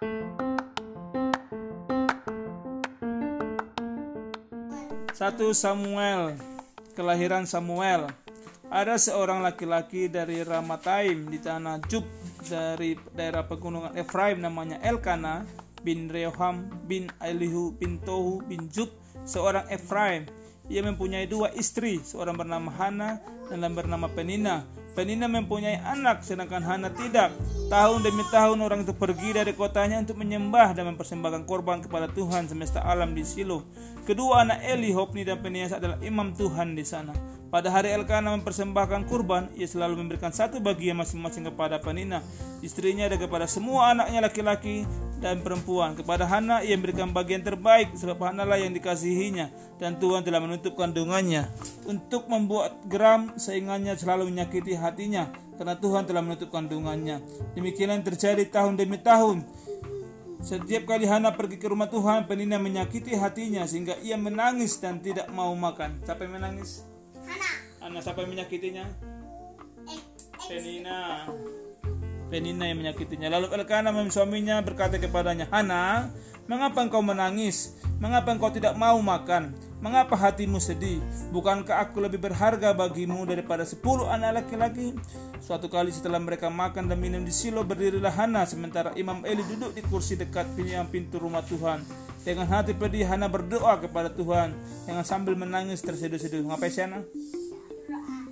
Satu Samuel Kelahiran Samuel. Ada seorang laki-laki dari Ramataim di tanah Jub dari daerah pegunungan Efraim namanya Elkana bin Rehoham bin Elihu bin Tohu bin Jub seorang Efraim ia mempunyai dua istri, seorang bernama Hana dan bernama Penina. Penina mempunyai anak, sedangkan Hana tidak. Tahun demi tahun orang itu pergi dari kotanya untuk menyembah dan mempersembahkan korban kepada Tuhan semesta alam di Silo. Kedua anak Eli, Hopni dan Penias adalah imam Tuhan di sana. Pada hari Elkana mempersembahkan kurban, ia selalu memberikan satu bagian masing-masing kepada Penina, istrinya dan kepada semua anaknya laki-laki dan perempuan. Kepada Hana ia memberikan bagian terbaik sebab Hana lah yang dikasihinya dan Tuhan telah menutup kandungannya. Untuk membuat geram saingannya selalu menyakiti hatinya karena Tuhan telah menutup kandungannya. Demikian yang terjadi tahun demi tahun. Setiap kali Hana pergi ke rumah Tuhan, Penina menyakiti hatinya sehingga ia menangis dan tidak mau makan. Siapa yang menangis? Hana. siapa yang menyakitinya? Penina. Penina yang menyakitinya. Lalu Elkana suaminya berkata kepadanya, Hana, mengapa engkau menangis? Mengapa engkau tidak mau makan? Mengapa hatimu sedih? Bukankah aku lebih berharga bagimu daripada sepuluh anak laki-laki? Suatu kali setelah mereka makan dan minum di silo berdirilah Hana sementara Imam Eli duduk di kursi dekat pintu rumah Tuhan. Dengan hati pedih Hana berdoa kepada Tuhan dengan sambil menangis terseduh-seduh. Ngapain sih Hana?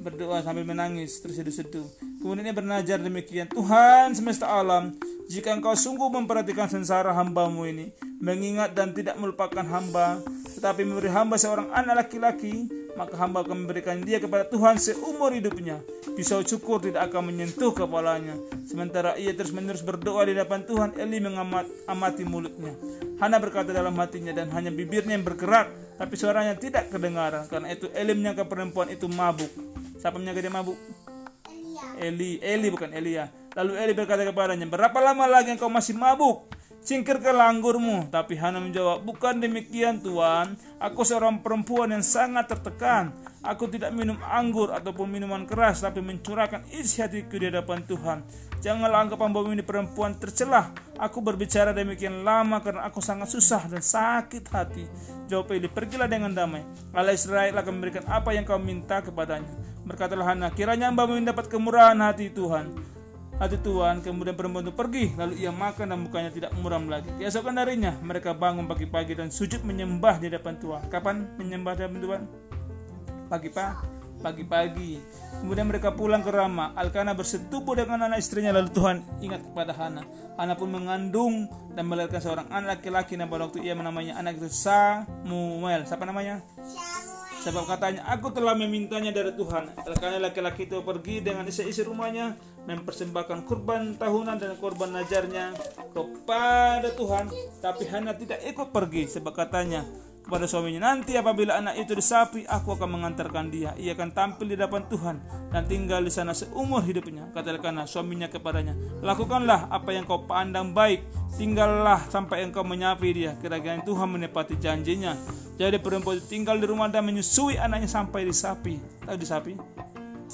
Berdoa sambil menangis terseduh-seduh. Kemudian ia bernajar demikian. Tuhan semesta alam, jika engkau sungguh memperhatikan sengsara hambamu ini, mengingat dan tidak melupakan hamba, tetapi memberi hamba seorang anak laki-laki, maka hamba akan memberikan dia kepada Tuhan seumur hidupnya. Pisau cukur tidak akan menyentuh kepalanya. Sementara ia terus-menerus berdoa di depan Tuhan, Eli mengamat amati mulutnya. Hana berkata dalam hatinya dan hanya bibirnya yang bergerak, tapi suaranya tidak kedengaran. Karena itu Eli menyangka perempuan itu mabuk. Siapa menyangka dia mabuk? Eli, Eli bukan Elia. Lalu Eli berkata kepadanya, berapa lama lagi engkau masih mabuk? Singkirkanlah anggurmu. Tapi Hana menjawab, bukan demikian Tuhan. Aku seorang perempuan yang sangat tertekan. Aku tidak minum anggur ataupun minuman keras, tapi mencurahkan isi hatiku di hadapan Tuhan. Janganlah anggap hambamu ini perempuan tercelah. Aku berbicara demikian lama karena aku sangat susah dan sakit hati. Jawab Eli, pergilah dengan damai. Allah Israel akan memberikan apa yang kau minta kepadanya. Berkatalah Hana, kiranya hambamu ini dapat kemurahan hati Tuhan. Hati Tuhan, kemudian perempuan itu pergi, lalu ia makan dan mukanya tidak muram lagi. Keesokan darinya, mereka bangun pagi-pagi dan sujud menyembah di depan Tuhan. Kapan menyembah di depan Tuhan? Pagi-pagi pagi-pagi. Kemudian mereka pulang ke Rama. Alkana bersetubuh dengan anak istrinya lalu Tuhan ingat kepada Hana. Hana pun mengandung dan melahirkan seorang anak laki-laki dan pada waktu ia menamanya anak itu Samuel. Siapa namanya? Sebab katanya, aku telah memintanya dari Tuhan. Elkana laki-laki itu pergi dengan isi-isi rumahnya, mempersembahkan kurban tahunan dan kurban najarnya kepada Tuhan. Tapi Hana tidak ikut pergi, sebab katanya, kepada suaminya, nanti apabila anak itu disapi, aku akan mengantarkan dia. Ia akan tampil di depan Tuhan dan tinggal di sana seumur hidupnya. Katakanlah suaminya kepadanya, lakukanlah apa yang kau pandang baik, tinggallah sampai engkau menyapi dia. Kira-kira Tuhan menepati janjinya. Jadi perempuan itu tinggal di rumah dan menyusui anaknya sampai disapi. Tahu disapi?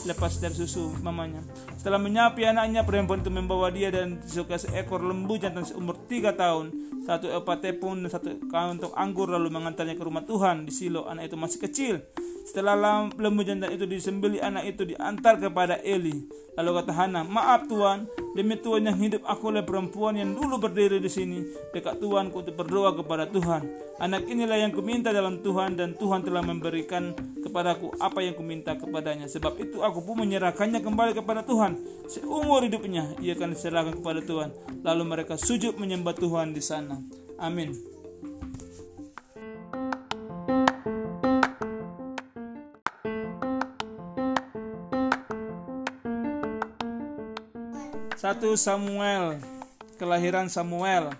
Lepas dari susu mamanya. Setelah menyapi anaknya, perempuan itu membawa dia dan disukai seekor lembu jantan seumur tiga tahun, satu epat tepung dan satu kantong anggur lalu mengantarnya ke rumah Tuhan di Silo. Anak itu masih kecil. Setelah lembu jantan itu disembeli, anak itu diantar kepada Eli. Lalu kata Hana, maaf Tuhan, demi Tuhan yang hidup aku oleh perempuan yang dulu berdiri di sini dekat Tuhan untuk berdoa kepada Tuhan. Anak inilah yang kuminta dalam Tuhan dan Tuhan telah memberikan kepadaku apa yang kuminta kepadanya. Sebab itu aku pun menyerahkannya kembali kepada Tuhan. Seumur hidupnya ia akan diserahkan kepada Tuhan. Lalu mereka sujud menyembah Tuhan di sana. Amin. Satu Samuel Kelahiran Samuel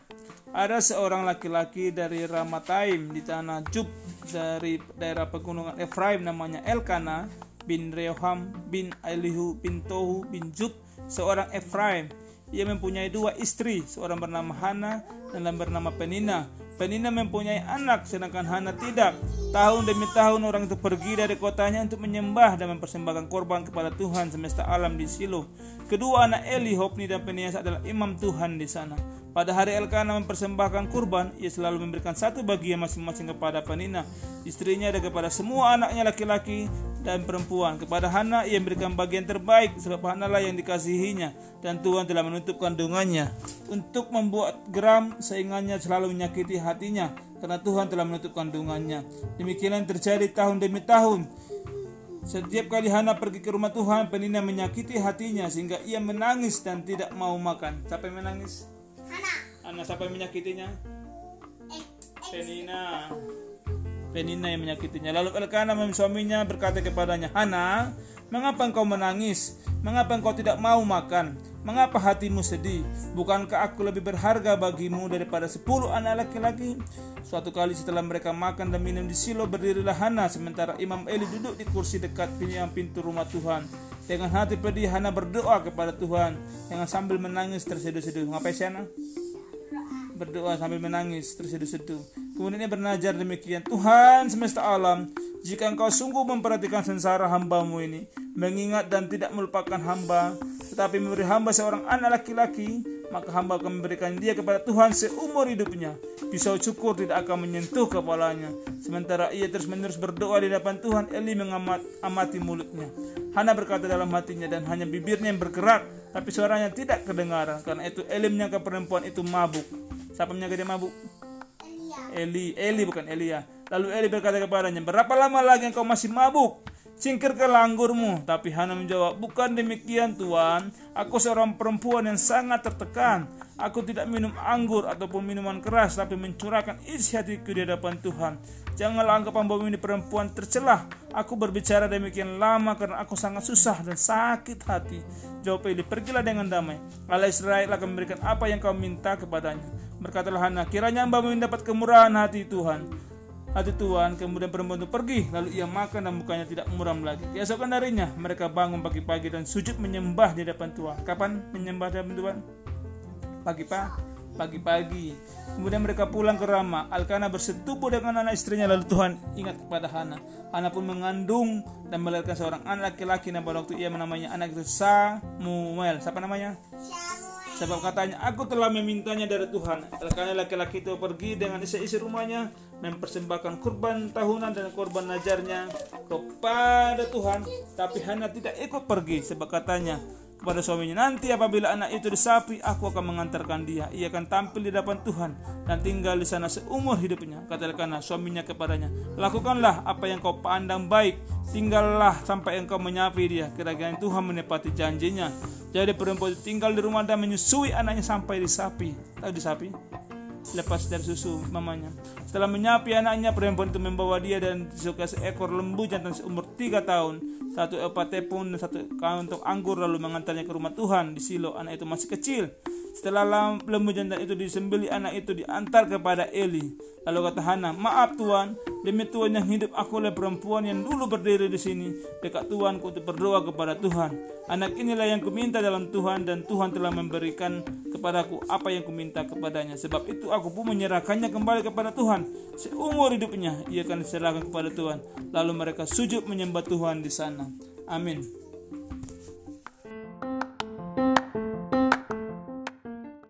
Ada seorang laki-laki dari Ramataim di tanah Jub dari daerah pegunungan Efraim namanya Elkana bin Rehoham bin Elihu bin Tohu bin Jub seorang Efraim ia mempunyai dua istri seorang bernama Hana dan lain bernama Penina Penina mempunyai anak sedangkan Hana tidak. Tahun demi tahun orang itu pergi dari kotanya untuk menyembah dan mempersembahkan korban kepada Tuhan semesta alam di Silo. Kedua anak Eli, Hopni dan Penias adalah imam Tuhan di sana. Pada hari Elkana mempersembahkan kurban, ia selalu memberikan satu bagian masing-masing kepada Penina, istrinya dan kepada semua anaknya laki-laki dan perempuan. Kepada Hana ia memberikan bagian terbaik sebab Hana lah yang dikasihinya dan Tuhan telah menutup kandungannya. Untuk membuat geram saingannya selalu menyakiti hatinya karena Tuhan telah menutup kandungannya. Demikian terjadi tahun demi tahun. Setiap kali Hana pergi ke rumah Tuhan, Penina menyakiti hatinya sehingga ia menangis dan tidak mau makan. Yang menangis? Anak siapa yang menyakitinya? Penina. Penina yang menyakitinya. Lalu Elkana suaminya berkata kepadanya, Hana, mengapa engkau menangis? Mengapa engkau tidak mau makan? Mengapa hatimu sedih? Bukankah aku lebih berharga bagimu daripada sepuluh anak laki-laki? Suatu kali setelah mereka makan dan minum di silo berdirilah Hana sementara Imam Eli duduk di kursi dekat pintu rumah Tuhan. Dengan hati pedih Hana berdoa kepada Tuhan dengan sambil menangis terseduh-seduh. Ngapain sih Hana? Berdoa sambil menangis terseduh-seduh. Kemudian ia bernajar demikian, Tuhan semesta alam, jika engkau sungguh memperhatikan sengsara hambamu ini, mengingat dan tidak melupakan hamba, tetapi memberi hamba seorang anak laki-laki, maka hamba akan memberikan dia kepada Tuhan seumur hidupnya. Pisau cukur tidak akan menyentuh kepalanya. Sementara ia terus-menerus berdoa di depan Tuhan, Eli mengamat amati mulutnya. Hana berkata dalam hatinya dan hanya bibirnya yang bergerak, tapi suaranya tidak kedengaran. Karena itu Eli menyangka perempuan itu mabuk. Siapa menjaga dia mabuk? Eli, Eli bukan Elia. Lalu Eli berkata kepadanya, berapa lama lagi engkau masih mabuk? Singkirkanlah anggurmu. Tapi Hana menjawab, bukan demikian Tuhan. Aku seorang perempuan yang sangat tertekan. Aku tidak minum anggur ataupun minuman keras, tapi mencurahkan isi hatiku di hadapan Tuhan. Janganlah anggap hamba ini perempuan tercelah. Aku berbicara demikian lama karena aku sangat susah dan sakit hati. Jawab Eli, pergilah dengan damai. Allah Israel akan memberikan apa yang kau minta kepadanya. Berkatalah Hana, kiranya hamba mendapat kemurahan hati Tuhan. Hati Tuhan, kemudian perempuan itu pergi, lalu ia makan dan mukanya tidak muram lagi. Keesokan darinya, mereka bangun pagi-pagi dan sujud menyembah di depan Tuhan. Kapan menyembah di depan Tuhan? Pagi-pagi. Pagi-pagi. Kemudian mereka pulang ke Rama. Alkana bersetubuh dengan anak istrinya, lalu Tuhan ingat kepada Hana. Hana pun mengandung dan melahirkan seorang anak laki-laki dan pada waktu ia menamanya anak itu Samuel. Siapa namanya? Samuel. Sebab katanya, aku telah memintanya dari Tuhan. Karena laki-laki itu pergi dengan isi-isi rumahnya, mempersembahkan kurban tahunan dan kurban najarnya kepada Tuhan. Tapi Hana tidak ikut pergi, sebab katanya, kepada suaminya nanti apabila anak itu disapi aku akan mengantarkan dia. Ia akan tampil di depan Tuhan dan tinggal di sana seumur hidupnya. Kata Elkana suaminya kepadanya lakukanlah apa yang kau pandang baik. Tinggallah sampai engkau menyapi dia. Kira-kira Tuhan menepati janjinya jadi perempuan itu tinggal di rumah dan menyusui anaknya sampai disapi tahu disapi lepas dari susu mamanya. Setelah menyapi anaknya, perempuan itu membawa dia dan disukai seekor lembu jantan seumur tiga tahun, satu epat tepung dan satu kantong anggur lalu mengantarnya ke rumah Tuhan di Silo. Anak itu masih kecil. Setelah lembu jantan itu disembeli, anak itu diantar kepada Eli. Lalu kata Hana, maaf Tuhan, demi Tuhan yang hidup aku oleh perempuan yang dulu berdiri di sini dekat Tuhan untuk berdoa kepada Tuhan. Anak inilah yang kuminta dalam Tuhan dan Tuhan telah memberikan kepadaku apa yang kuminta kepadanya. Sebab itu aku pun menyerahkannya kembali kepada Tuhan. Seumur hidupnya ia akan diserahkan kepada Tuhan. Lalu mereka sujud menyembah Tuhan di sana. Amin.